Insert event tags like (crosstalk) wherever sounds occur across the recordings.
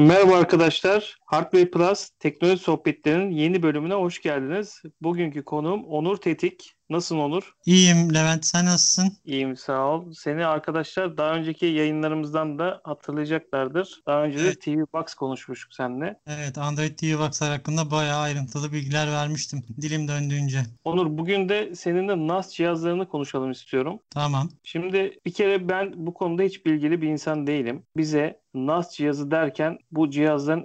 Merhaba arkadaşlar. Hardware Plus teknoloji sohbetlerinin yeni bölümüne hoş geldiniz. Bugünkü konuğum Onur Tetik. Nasılsın Onur? İyiyim Levent sen nasılsın? İyiyim sağ ol. Seni arkadaşlar daha önceki yayınlarımızdan da hatırlayacaklardır. Daha önce Evet. de TV Box konuşmuştuk seninle. Evet Android TV Box'lar hakkında bayağı ayrıntılı bilgiler vermiştim (laughs) dilim döndüğünce. Onur bugün de seninle NAS cihazlarını konuşalım istiyorum. Tamam. Şimdi bir kere ben bu konuda hiç bilgili bir insan değilim. Bize NAS cihazı derken bu cihazların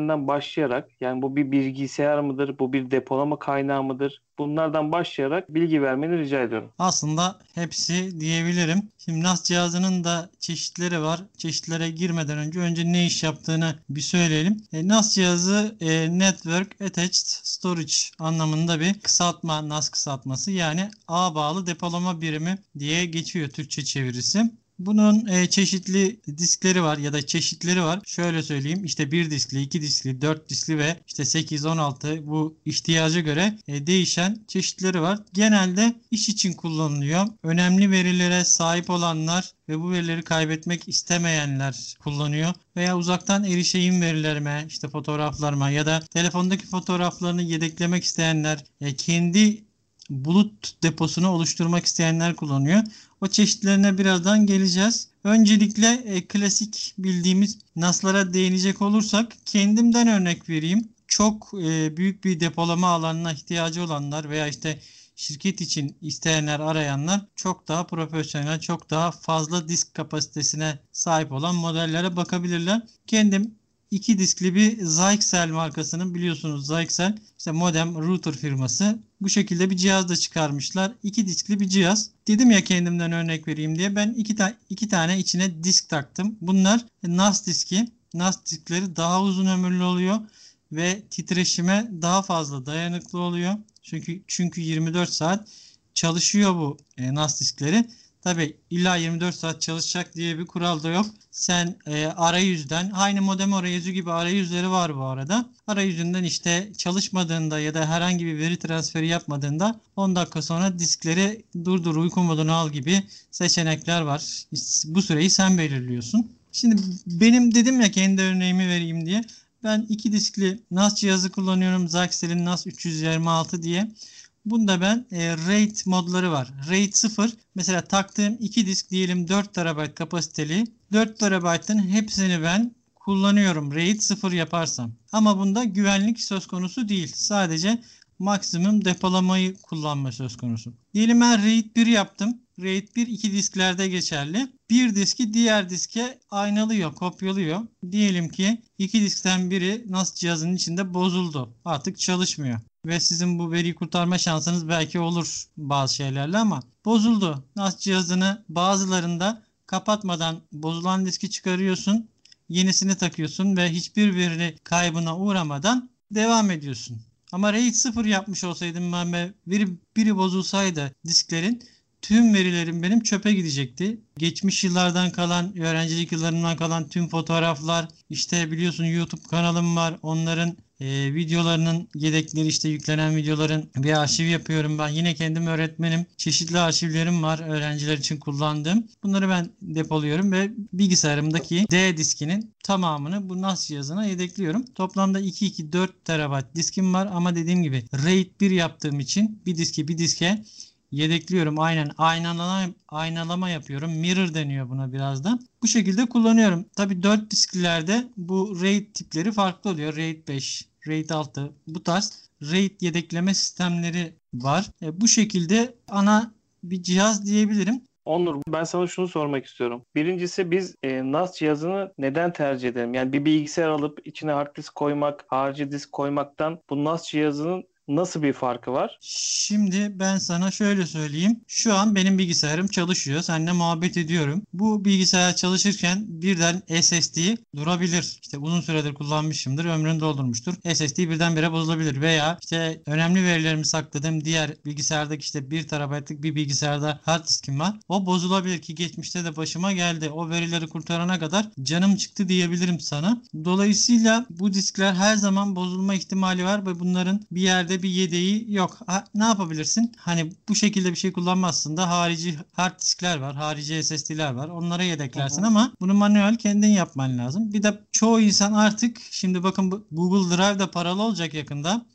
işlevlerinden başlayarak yani bu bir bilgisayar mıdır, bu bir depolama kaynağı mıdır? Bunlardan başlayarak bilgi vermeni rica ediyorum. Aslında hepsi diyebilirim. Şimdi NAS cihazının da çeşitleri var. Çeşitlere girmeden önce önce ne iş yaptığını bir söyleyelim. E, NAS cihazı e, Network Attached Storage anlamında bir kısaltma, NAS kısaltması yani ağ bağlı depolama birimi diye geçiyor Türkçe çevirisi. Bunun e, çeşitli diskleri var ya da çeşitleri var. Şöyle söyleyeyim işte bir diskli, iki diskli, dört diskli ve işte 8, 16 bu ihtiyaca göre e, değişen çeşitleri var. Genelde iş için kullanılıyor. Önemli verilere sahip olanlar ve bu verileri kaybetmek istemeyenler kullanıyor. Veya uzaktan erişeyim verilerime, işte fotoğraflarıma ya da telefondaki fotoğraflarını yedeklemek isteyenler, e, kendi bulut deposunu oluşturmak isteyenler kullanıyor. O çeşitlerine birazdan geleceğiz. Öncelikle e, klasik bildiğimiz NAS'lara değinecek olursak kendimden örnek vereyim. Çok e, büyük bir depolama alanına ihtiyacı olanlar veya işte şirket için isteyenler, arayanlar çok daha profesyonel, çok daha fazla disk kapasitesine sahip olan modellere bakabilirler. Kendim iki diskli bir Zyxel markasının biliyorsunuz Zyxel işte modem router firması bu şekilde bir cihaz da çıkarmışlar. İki diskli bir cihaz. Dedim ya kendimden örnek vereyim diye ben iki, ta- iki tane içine disk taktım. Bunlar NAS diski. NAS diskleri daha uzun ömürlü oluyor ve titreşime daha fazla dayanıklı oluyor. Çünkü çünkü 24 saat çalışıyor bu e, NAS diskleri. Tabi illa 24 saat çalışacak diye bir kural da yok. Sen e, arayüzden aynı modem arayüzü gibi arayüzleri var bu arada. Arayüzünden işte çalışmadığında ya da herhangi bir veri transferi yapmadığında 10 dakika sonra diskleri durdur uyku modunu al gibi seçenekler var. Bu süreyi sen belirliyorsun. Şimdi benim dedim ya kendi örneğimi vereyim diye. Ben iki diskli NAS cihazı kullanıyorum. Zyxel'in NAS 326 diye. Bunda ben e, RAID modları var. RAID 0 mesela taktığım iki disk diyelim 4 TB kapasiteli. 4 TB'ın hepsini ben kullanıyorum RAID 0 yaparsam. Ama bunda güvenlik söz konusu değil. Sadece maksimum depolamayı kullanma söz konusu. Diyelim ben RAID 1 yaptım. RAID 1 iki disklerde geçerli. Bir diski diğer diske aynalıyor, kopyalıyor. Diyelim ki iki diskten biri NAS cihazının içinde bozuldu. Artık çalışmıyor. Ve sizin bu veriyi kurtarma şansınız belki olur bazı şeylerle ama bozuldu. NAS cihazını bazılarında kapatmadan bozulan diski çıkarıyorsun. Yenisini takıyorsun ve hiçbir veri kaybına uğramadan devam ediyorsun. Ama RAID 0 yapmış olsaydım ben ve biri, biri bozulsaydı disklerin tüm verilerim benim çöpe gidecekti. Geçmiş yıllardan kalan, öğrencilik yıllarından kalan tüm fotoğraflar, işte biliyorsun YouTube kanalım var. Onların e, videolarının yedekleri işte yüklenen videoların bir arşiv yapıyorum ben. Yine kendim öğretmenim. Çeşitli arşivlerim var öğrenciler için kullandığım. Bunları ben depoluyorum ve bilgisayarımdaki D diskinin tamamını bu NAS cihazına yedekliyorum. Toplamda 2-2-4 TB diskim var ama dediğim gibi RAID 1 yaptığım için bir diski bir diske yedekliyorum. Aynen aynalama, aynalama yapıyorum. Mirror deniyor buna birazdan. Bu şekilde kullanıyorum. Tabi 4 disklerde bu RAID tipleri farklı oluyor. RAID 5, RAID 6 bu tarz RAID yedekleme sistemleri var. E, bu şekilde ana bir cihaz diyebilirim. Onur ben sana şunu sormak istiyorum. Birincisi biz e, NAS cihazını neden tercih edelim? Yani bir bilgisayar alıp içine hard disk koymak, harici disk koymaktan bu NAS cihazının nasıl bir farkı var? Şimdi ben sana şöyle söyleyeyim. Şu an benim bilgisayarım çalışıyor. Seninle muhabbet ediyorum. Bu bilgisayar çalışırken birden SSD durabilir. İşte uzun süredir kullanmışımdır. Ömrünü doldurmuştur. SSD birdenbire bozulabilir. Veya işte önemli verilerimi sakladığım diğer bilgisayardaki işte 1 TB'lık bir bilgisayarda hard diskim var. O bozulabilir ki geçmişte de başıma geldi. O verileri kurtarana kadar canım çıktı diyebilirim sana. Dolayısıyla bu diskler her zaman bozulma ihtimali var ve bunların bir yerde bir yedeği yok. Ha, ne yapabilirsin? Hani bu şekilde bir şey kullanmazsın da harici hard diskler var, harici SSD'ler var. Onlara yedeklersin Hı hı. ama bunu manuel kendin yapman lazım. Bir de çoğu insan artık şimdi bakın Google Drive da paralı olacak yakında.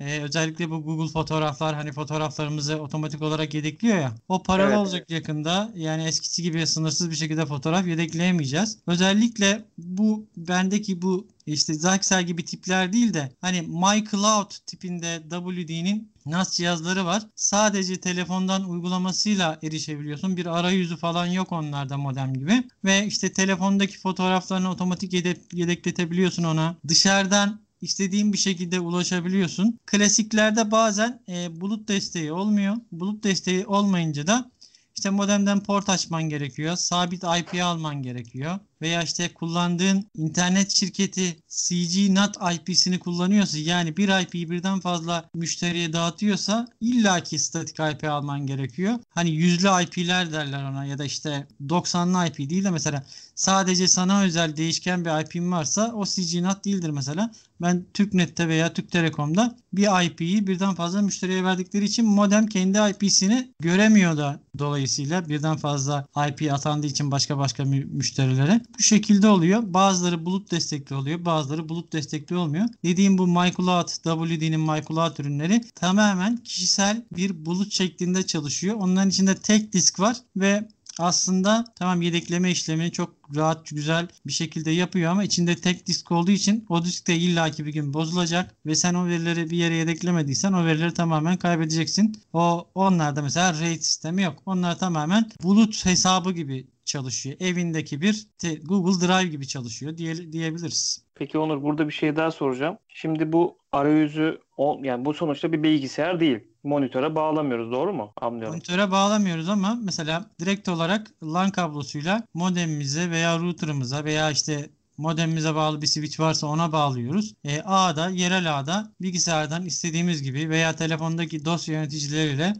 Ee, özellikle bu Google fotoğraflar hani fotoğraflarımızı otomatik olarak yedekliyor ya. O paralı Evet, olacak yakında. Yani eskisi gibi sınırsız bir şekilde fotoğraf yedekleyemeyeceğiz. Özellikle bu bendeki bu işte Zyxel gibi tipler değil de hani MyCloud tipinde WD'nin NAS cihazları var. Sadece telefondan uygulamasıyla erişebiliyorsun. Bir arayüzü falan yok onlarda modem gibi. Ve işte telefondaki fotoğraflarını otomatik yedek, yedekletebiliyorsun ona. Dışarıdan istediğin bir şekilde ulaşabiliyorsun. Klasiklerde bazen e, bulut desteği olmuyor. Bulut desteği olmayınca da işte modemden port açman gerekiyor. Sabit IP alman gerekiyor. Veya işte kullandığın internet şirketi CG NAT IP'sini kullanıyorsa yani bir IP'yi birden fazla müşteriye dağıtıyorsa illaki statik IP alman gerekiyor. Hani yüzlü IP'ler derler ona ya da işte 90'lı IP değil de mesela sadece sana özel değişken bir IP'm varsa o CG NAT değildir mesela. Ben TürkNet'te veya Türk Telekom'da bir IP'yi birden fazla müşteriye verdikleri için modem kendi IP'sini göremiyor da dolayısıyla birden fazla IP atandığı için başka başka mü- müşterilere. Bu şekilde oluyor. Bazıları bulut destekli oluyor. Bazıları bulut destekli olmuyor. Dediğim bu MyCloud, WD'nin MyCloud ürünleri tamamen kişisel bir bulut şeklinde çalışıyor. Onların içinde tek disk var ve aslında tamam yedekleme işlemini çok rahat güzel bir şekilde yapıyor ama içinde tek disk olduğu için o disk de illaki bir gün bozulacak ve sen o verileri bir yere yedeklemediysen o verileri tamamen kaybedeceksin. O onlarda mesela RAID sistemi yok. Onlar tamamen bulut hesabı gibi çalışıyor. Evindeki bir Google Drive gibi çalışıyor diye, diyebiliriz. Peki Onur burada bir şey daha soracağım. Şimdi bu arayüzü yani bu sonuçta bir bilgisayar değil. Monitöre bağlamıyoruz doğru mu? Anlıyorum. Monitöre bağlamıyoruz ama mesela direkt olarak LAN kablosuyla modemimize veya router'ımıza veya işte modemimize bağlı bir switch varsa ona bağlıyoruz. E, A'da, yerel A'da bilgisayardan istediğimiz gibi veya telefondaki dosya yöneticileriyle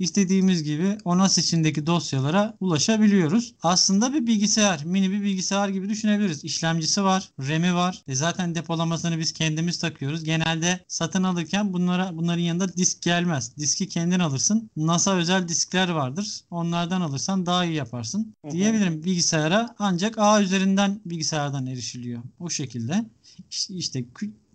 istediğimiz gibi o NAS içindeki dosyalara ulaşabiliyoruz. Aslında bir bilgisayar, mini bir bilgisayar gibi düşünebiliriz. İşlemcisi var, RAM'i var. E zaten depolamasını biz kendimiz takıyoruz. Genelde satın alırken bunlara bunların yanında disk gelmez. Diski kendin alırsın. NASA özel diskler vardır. Onlardan alırsan daha iyi yaparsın. Hı hı. Diyebilirim bilgisayara ancak ağ üzerinden bilgisayardan erişiliyor. O şekilde. İşte, işte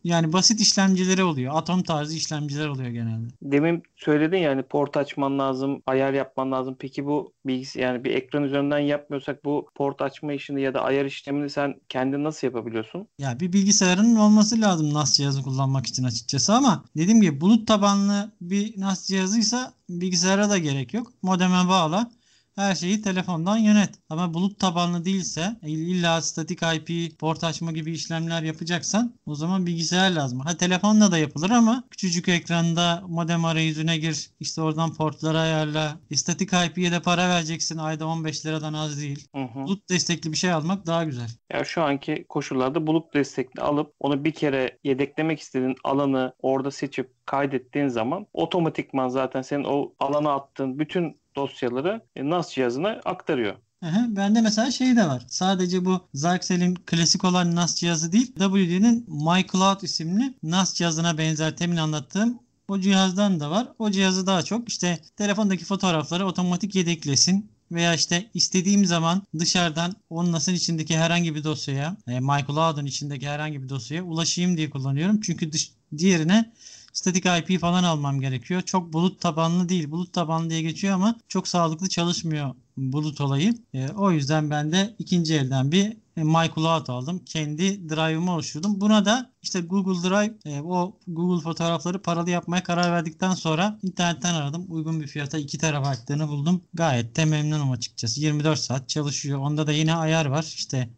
yani basit işlemcileri oluyor. Atom tarzı işlemciler oluyor genelde. Demin söyledin yani port açman lazım, ayar yapman lazım. Peki bu bilgisi yani bir ekran üzerinden yapmıyorsak bu port açma işini ya da ayar işlemini sen kendin nasıl yapabiliyorsun? Ya bir bilgisayarın olması lazım NAS cihazı kullanmak için açıkçası ama dediğim gibi bulut tabanlı bir NAS cihazıysa bilgisayara da gerek yok. Modeme bağla. Her şeyi telefondan yönet. Ama bulut tabanlı değilse illa statik IP port açma gibi işlemler yapacaksan o zaman bilgisayar lazım. Ha telefonla da yapılır ama küçücük ekranda modem arayüzüne gir. işte oradan portları ayarla. Statik IP'ye de para vereceksin. Ayda 15 liradan az değil. Hı hı. Bulut destekli bir şey almak daha güzel. Ya şu anki koşullarda bulut destekli alıp onu bir kere yedeklemek istediğin alanı orada seçip kaydettiğin zaman otomatikman zaten senin o alana attığın bütün dosyaları e, NAS cihazına aktarıyor. Aha, bende mesela şey de var. Sadece bu Zyxel'in klasik olan NAS cihazı değil, WD'nin MyCloud isimli NAS cihazına benzer temin anlattığım o cihazdan da var. O cihazı daha çok işte telefondaki fotoğrafları otomatik yedeklesin veya işte istediğim zaman dışarıdan o NAS'ın içindeki herhangi bir dosyaya, e, MyCloud'un içindeki herhangi bir dosyaya ulaşayım diye kullanıyorum. Çünkü dış, diğerine statik IP falan almam gerekiyor. Çok bulut tabanlı değil. Bulut tabanlı diye geçiyor ama çok sağlıklı çalışmıyor bulut olayı. E, o yüzden ben de ikinci elden bir e, MyCloud aldım. Kendi drive'ımı oluşturdum. Buna da işte Google Drive e, o Google fotoğrafları paralı yapmaya karar verdikten sonra internetten aradım. Uygun bir fiyata 2 terabaytlığını buldum. Gayet de memnunum açıkçası. 24 saat çalışıyor. Onda da yine ayar var. İşte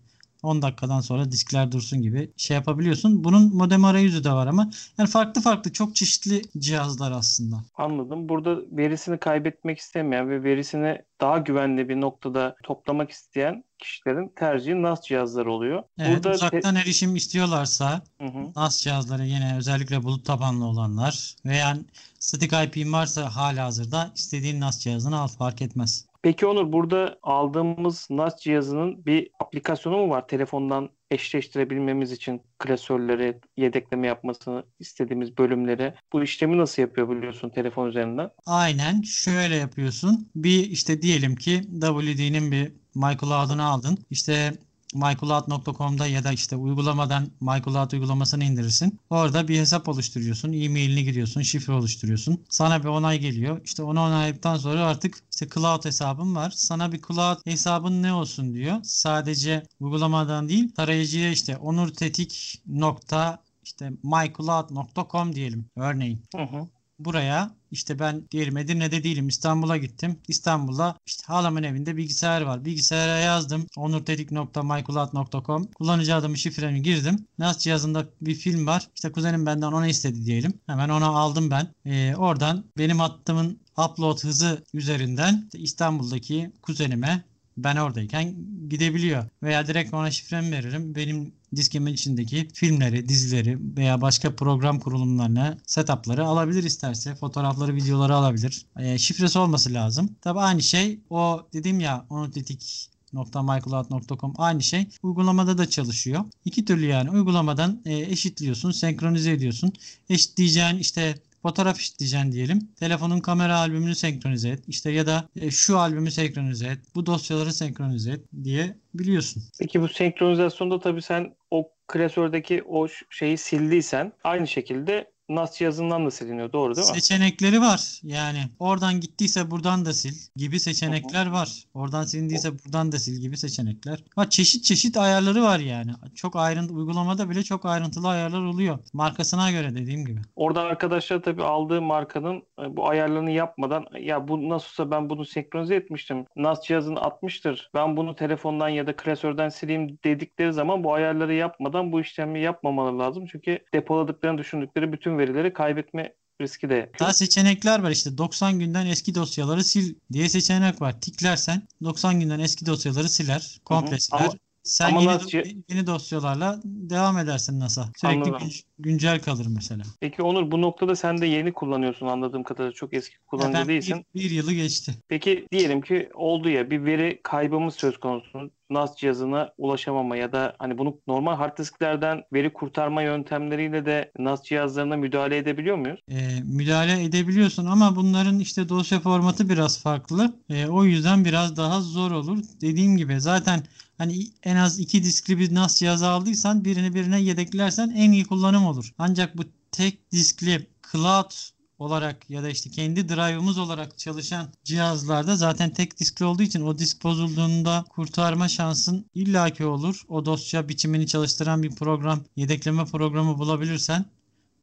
10 dakikadan sonra diskler dursun gibi şey yapabiliyorsun. Bunun modem arayüzü de var ama yani farklı farklı çok çeşitli cihazlar aslında. Anladım. Burada verisini kaybetmek istemeyen ve verisini daha güvenli bir noktada toplamak isteyen kişilerin tercihi NAS cihazları oluyor. Evet, Burada te- uzaktan erişim istiyorlarsa Hı hı. NAS cihazları yine özellikle bulut tabanlı olanlar veya statik IP'in varsa hala hazırda istediğin NAS cihazını al fark etmez. Peki Onur burada aldığımız NAS cihazının bir aplikasyonu mu var? Telefondan eşleştirebilmemiz için klasörleri yedekleme yapmasını istediğimiz bölümleri. Bu işlemi nasıl yapıyor biliyorsun telefon üzerinden? Aynen şöyle yapıyorsun. Bir işte diyelim ki WD'nin bir MyCloud'unu aldın. İşte mycloud.com'da ya da işte uygulamadan MyCloud uygulamasını indirirsin. Orada bir hesap oluşturuyorsun. E-mailini giriyorsun. Şifre oluşturuyorsun. Sana bir onay geliyor. İşte onu onayladıktan sonra artık işte cloud hesabın var. Sana bir cloud hesabın ne olsun diyor. Sadece uygulamadan değil tarayıcıya işte onurtetik nokta işte mycloud.com diyelim örneğin. Hı hı. Buraya işte ben diyelim Edirne'de değilim İstanbul'a gittim. İstanbul'da işte halamın evinde bilgisayar var. Bilgisayara yazdım onurtedik.mycloud.com Kullanıcı adımı şifremi girdim. NAS cihazında bir film var. İşte kuzenim benden onu istedi diyelim. Hemen onu aldım ben. Ee, oradan benim attığımın upload hızı üzerinden işte İstanbul'daki kuzenime ben oradayken gidebiliyor. Veya direkt ona şifremi veririm. Benim diskimin içindeki filmleri, dizileri veya başka program kurulumlarını, setupları alabilir isterse. Fotoğrafları, videoları alabilir. E, şifresi olması lazım. Tabi aynı şey o dedim ya onu tetik .mycloud.com aynı şey uygulamada da çalışıyor. İki türlü yani uygulamadan e, eşitliyorsun, senkronize ediyorsun. Eşitleyeceğin işte fotoğraf işleyeceksin diyelim. Telefonun kamera albümünü senkronize et. İşte ya da e, şu albümü senkronize et. Bu dosyaları senkronize et diye biliyorsun. Peki bu senkronizasyonda tabii sen o klasördeki o şeyi sildiysen aynı şekilde NAS cihazından da siliniyor. Doğru değil mi? Seçenekleri var. Yani oradan gittiyse buradan da sil gibi seçenekler var. Oradan silindiyse buradan da sil gibi seçenekler. Var çeşit çeşit ayarları var yani. Çok ayrıntı uygulamada bile çok ayrıntılı ayarlar oluyor. Markasına göre dediğim gibi. Orada arkadaşlar tabii aldığı markanın e, bu ayarlarını yapmadan ya bu nasılsa ben bunu senkronize etmiştim. NAS cihazını atmıştır. Ben bunu telefondan ya da klasörden sileyim dedikleri zaman bu ayarları yapmadan bu işlemi yapmamaları lazım. Çünkü depoladıklarını düşündükleri bütün verileri kaybetme riski de. Daha seçenekler var işte 90 günden eski dosyaları sil diye seçenek var. Tiklersen 90 günden eski dosyaları siler, komple Hı hı. siler. Ama- Sen ama yeni, nasıl- yeni dosyalarla devam edersin NASA. Sürekli Anladım. gün- güncel kalır mesela. Peki Onur bu noktada sen de yeni kullanıyorsun anladığım kadarıyla. Çok eski kullanıcı değilsin. bir, bir yılı geçti. Peki diyelim ki oldu ya bir veri kaybımız söz konusu. NAS cihazına ulaşamama ya da hani bunu normal hard disklerden veri kurtarma yöntemleriyle de NAS cihazlarına müdahale edebiliyor muyuz? e, müdahale edebiliyorsun ama bunların işte dosya formatı biraz farklı. E, o yüzden biraz daha zor olur. Dediğim gibi zaten hani en az iki diskli bir NAS cihazı aldıysan birini birine yedeklersen en iyi kullanım olur. Ancak bu tek diskli cloud olarak ya da işte kendi drive'ımız olarak çalışan cihazlarda zaten tek diskli olduğu için o disk bozulduğunda kurtarma şansın illaki olur. O dosya biçimini çalıştıran bir program, yedekleme programı bulabilirsen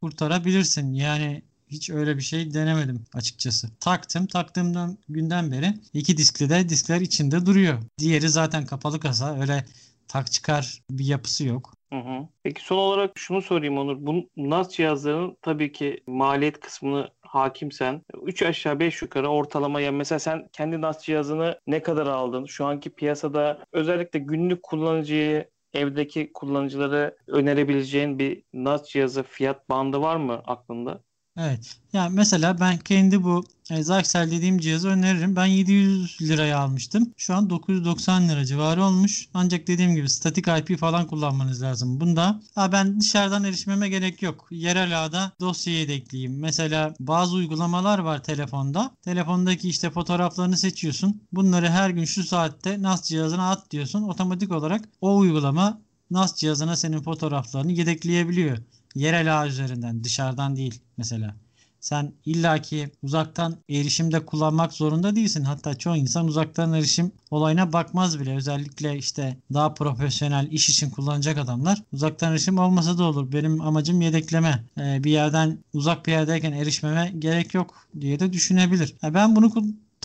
kurtarabilirsin. Yani hiç öyle bir şey denemedim açıkçası. Taktım. Taktığımdan günden beri iki diskli de diskler içinde duruyor. Diğeri zaten kapalı kasa. Öyle tak çıkar bir yapısı yok. Hı hı. Peki son olarak şunu sorayım Onur. Bu NAS cihazlarının tabii ki maliyet kısmını hakimsen 3 aşağı 5 yukarı ortalama yani mesela sen kendi NAS cihazını ne kadar aldın? Şu anki piyasada özellikle günlük kullanıcıyı evdeki kullanıcılara önerebileceğin bir NAS cihazı fiyat bandı var mı aklında? Evet. Yani mesela ben kendi bu e, Zyxel dediğim cihazı öneririm. Ben 700 liraya almıştım. Şu an 990 lira civarı olmuş. Ancak dediğim gibi statik IP falan kullanmanız lazım. Bunda ha ben dışarıdan erişmeme gerek yok. Yerel ağda dosyayı da ekleyeyim. Mesela bazı uygulamalar var telefonda. Telefondaki işte fotoğraflarını seçiyorsun. Bunları her gün şu saatte NAS cihazına at diyorsun. Otomatik olarak o uygulama NAS cihazına senin fotoğraflarını yedekleyebiliyor. Yerel ağ üzerinden dışarıdan değil mesela. Sen illaki uzaktan erişimde kullanmak zorunda değilsin. Hatta çoğu insan uzaktan erişim olayına bakmaz bile. Özellikle işte daha profesyonel iş için kullanacak adamlar uzaktan erişim olmasa da olur. Benim amacım yedekleme. Ee, bir yerden uzak bir yerdeyken erişmeme gerek yok diye de düşünebilir. Ya ben bunu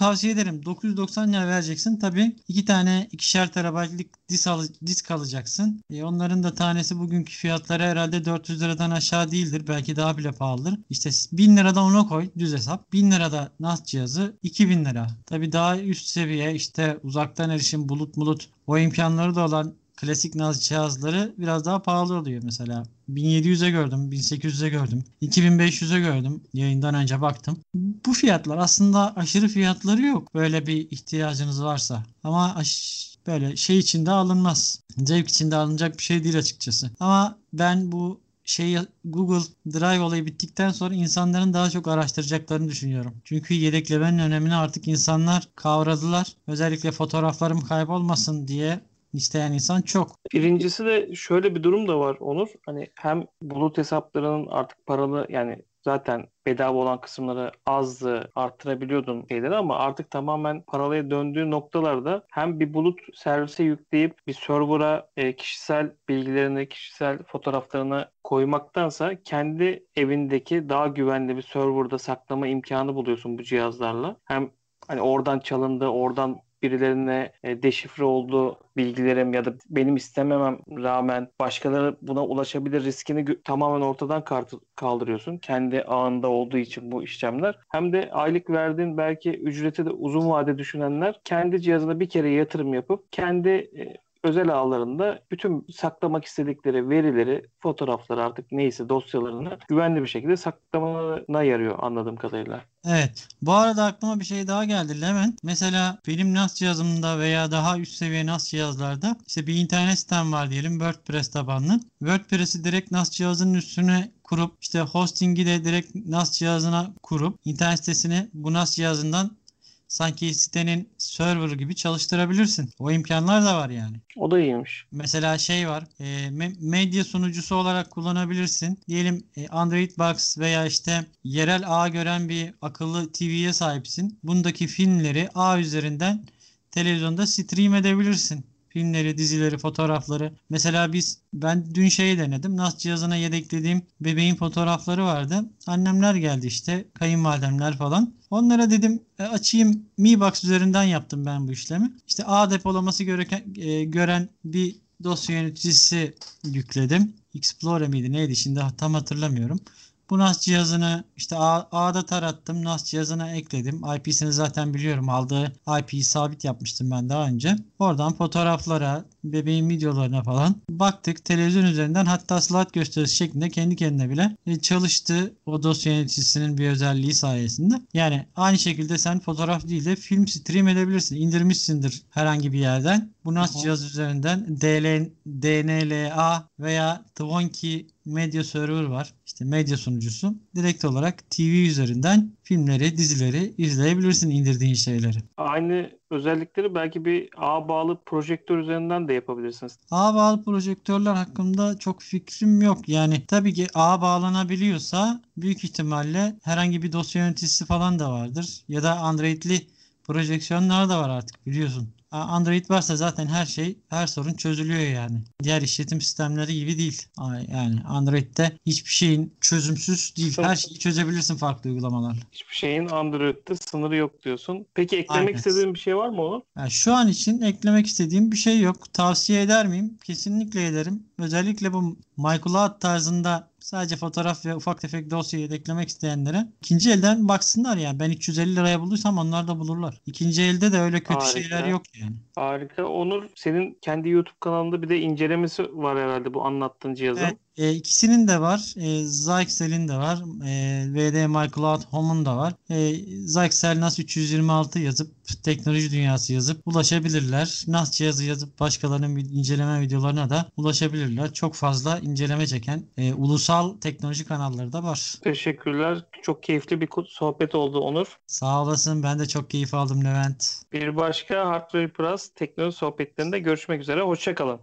tavsiye ederim. 990 lira vereceksin. Tabii iki tane ikişer terabaytlık disk, al disk alacaksın. E, onların da tanesi bugünkü fiyatları herhalde 400 liradan aşağı değildir. Belki daha bile pahalıdır. İşte 1000 lirada ona koy düz hesap. 1000 lirada NAS cihazı 2000 lira. Tabii daha üst seviye işte uzaktan erişim bulut bulut o imkanları da olan klasik NAS cihazları biraz daha pahalı oluyor mesela. 1700'e gördüm, 1800'e gördüm, 2500'e gördüm. Yayından önce baktım. Bu fiyatlar aslında aşırı fiyatları yok. Böyle bir ihtiyacınız varsa. Ama aş- böyle şey içinde alınmaz. Zevk içinde alınacak bir şey değil açıkçası. Ama ben bu şey Google Drive olayı bittikten sonra insanların daha çok araştıracaklarını düşünüyorum. Çünkü yedeklemenin önemini artık insanlar kavradılar. Özellikle fotoğraflarım kaybolmasın diye isteyen insan çok. Birincisi de şöyle bir durum da var Onur. Hani hem bulut hesaplarının artık paralı yani zaten bedava olan kısımları azdı arttırabiliyordun şeyleri ama artık tamamen paralıya döndüğü noktalarda hem bir bulut servise yükleyip bir server'a e, kişisel bilgilerini, kişisel fotoğraflarını koymaktansa kendi evindeki daha güvenli bir server'da saklama imkanı buluyorsun bu cihazlarla. Hem hani oradan çalındı, oradan birilerine e, deşifre olduğu bilgilerim ya da benim istememem rağmen başkaları buna ulaşabilir riskini tamamen ortadan kaldırıyorsun. Kendi ağında olduğu için bu işlemler. Hem de aylık verdiğin belki ücreti de uzun vade düşünenler kendi cihazına bir kere yatırım yapıp kendi e, özel ağlarında bütün saklamak istedikleri verileri, fotoğrafları artık neyse dosyalarını güvenli bir şekilde saklamalarına yarıyor anladığım kadarıyla. Evet. Bu arada aklıma bir şey daha geldi Levent. Mesela benim NAS cihazımda veya daha üst seviye NAS cihazlarda işte bir internet sitem var diyelim WordPress tabanlı. WordPress'i direkt NAS cihazının üstüne kurup işte hosting'i de direkt NAS cihazına kurup internet sitesini bu NAS cihazından sanki sitenin server gibi çalıştırabilirsin. O imkanlar da var yani. O da iyiymiş. Mesela şey var, e, me- medya sunucusu olarak kullanabilirsin. Diyelim e, Android Box veya işte yerel ağ gören bir akıllı TV'ye sahipsin. Bundaki filmleri ağ üzerinden televizyonda stream edebilirsin. Filmleri, dizileri, fotoğrafları. Mesela biz ben dün şeyi denedim. NAS cihazına yedeklediğim bebeğin fotoğrafları vardı. Annemler geldi işte, kayınvalidemler falan. Onlara dedim e, açayım Mi Box üzerinden yaptım ben bu işlemi. İşte ağ depolaması göreken, e, gören bir dosya yöneticisi yükledim. Explorer miydi neydi şimdi tam hatırlamıyorum. Bu NAS cihazını işte ağ- ağda tarattım. NAS cihazına ekledim. IP'sini zaten biliyorum. Aldığı IP'yi sabit yapmıştım ben daha önce. Oradan fotoğraflara, bebeğin videolarına falan baktık. Televizyon üzerinden hatta slide gösterisi şeklinde kendi kendine bile e, çalıştı. O dosya yöneticisinin bir özelliği sayesinde. Yani aynı şekilde sen fotoğraf değil de film stream edebilirsin. İndirmişsindir herhangi bir yerden. Bu NAS cihaz üzerinden DL, DNLA veya Twonky Media Server var. İşte medya sunucusu. Direkt olarak TV üzerinden filmleri, dizileri izleyebilirsin indirdiğin şeyleri. Aynı özellikleri belki bir ağ bağlı projektör üzerinden de yapabilirsiniz. Ağ bağlı projektörler hakkında çok fikrim yok. Yani tabii ki ağa bağlanabiliyorsa büyük ihtimalle herhangi bir dosya yöneticisi falan da vardır. Ya da Android'li projeksiyonlar da var artık biliyorsun. Android varsa zaten her şey, her sorun çözülüyor yani. Diğer işletim sistemleri gibi değil. Yani Android'de hiçbir şeyin çözümsüz değil. Her şeyi çözebilirsin farklı uygulamalarla. Hiçbir şeyin Android'de sınırı yok diyorsun. Peki eklemek Aynen. istediğin bir şey var mı Onur? Yani şu an için eklemek istediğim bir şey yok. Tavsiye eder miyim? Kesinlikle ederim. Özellikle bu MyCloud tarzında sadece fotoğraf ve ufak tefek dosya yedeklemek isteyenlere ikinci elden baksınlar yani. Ben 350 liraya bulduysam onlar da bulurlar. İkinci elde de öyle kötü Harika. şeyler yok yani. Harika. Onur senin kendi YouTube kanalında bir de incelemesi var herhalde bu anlattığın cihazın. Evet, e, ikisinin de var. E, Zyxel'in de var. E, VD MyCloud Home'un da var. E, Zyxel NAS 326 yazıp teknoloji dünyası yazıp ulaşabilirler. NAS cihazı yazıp başkalarının inceleme videolarına da ulaşabilirler. Çok fazla inceleme çeken e, ulusal teknoloji kanalları da var. Teşekkürler. Çok keyifli bir sohbet oldu Onur. Sağ olasın. Ben de çok keyif aldım Levent. Bir başka Hardware Plus teknoloji sohbetlerinde görüşmek üzere. Hoşçakalın.